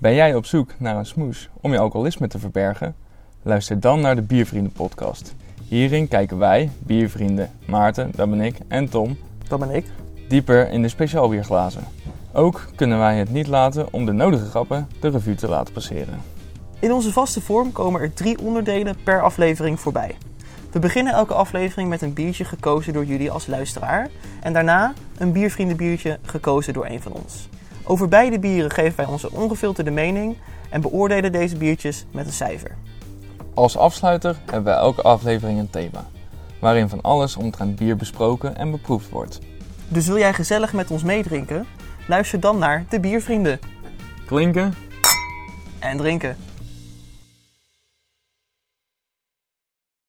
Ben jij op zoek naar een smoes om je alcoholisme te verbergen? Luister dan naar de Biervrienden podcast. Hierin kijken wij, biervrienden Maarten, dat ben ik, en Tom, Dat ben ik. dieper in de speciaalbierglazen. Ook kunnen wij het niet laten om de nodige grappen de revue te laten passeren. In onze vaste vorm komen er drie onderdelen per aflevering voorbij. We beginnen elke aflevering met een biertje gekozen door jullie als luisteraar. En daarna een biervriendenbiertje gekozen door een van ons. Over beide bieren geven wij onze ongefilterde mening en beoordelen deze biertjes met een cijfer. Als afsluiter hebben we elke aflevering een thema, waarin van alles omtrent bier besproken en beproefd wordt. Dus wil jij gezellig met ons meedrinken? Luister dan naar de Biervrienden Klinken en drinken.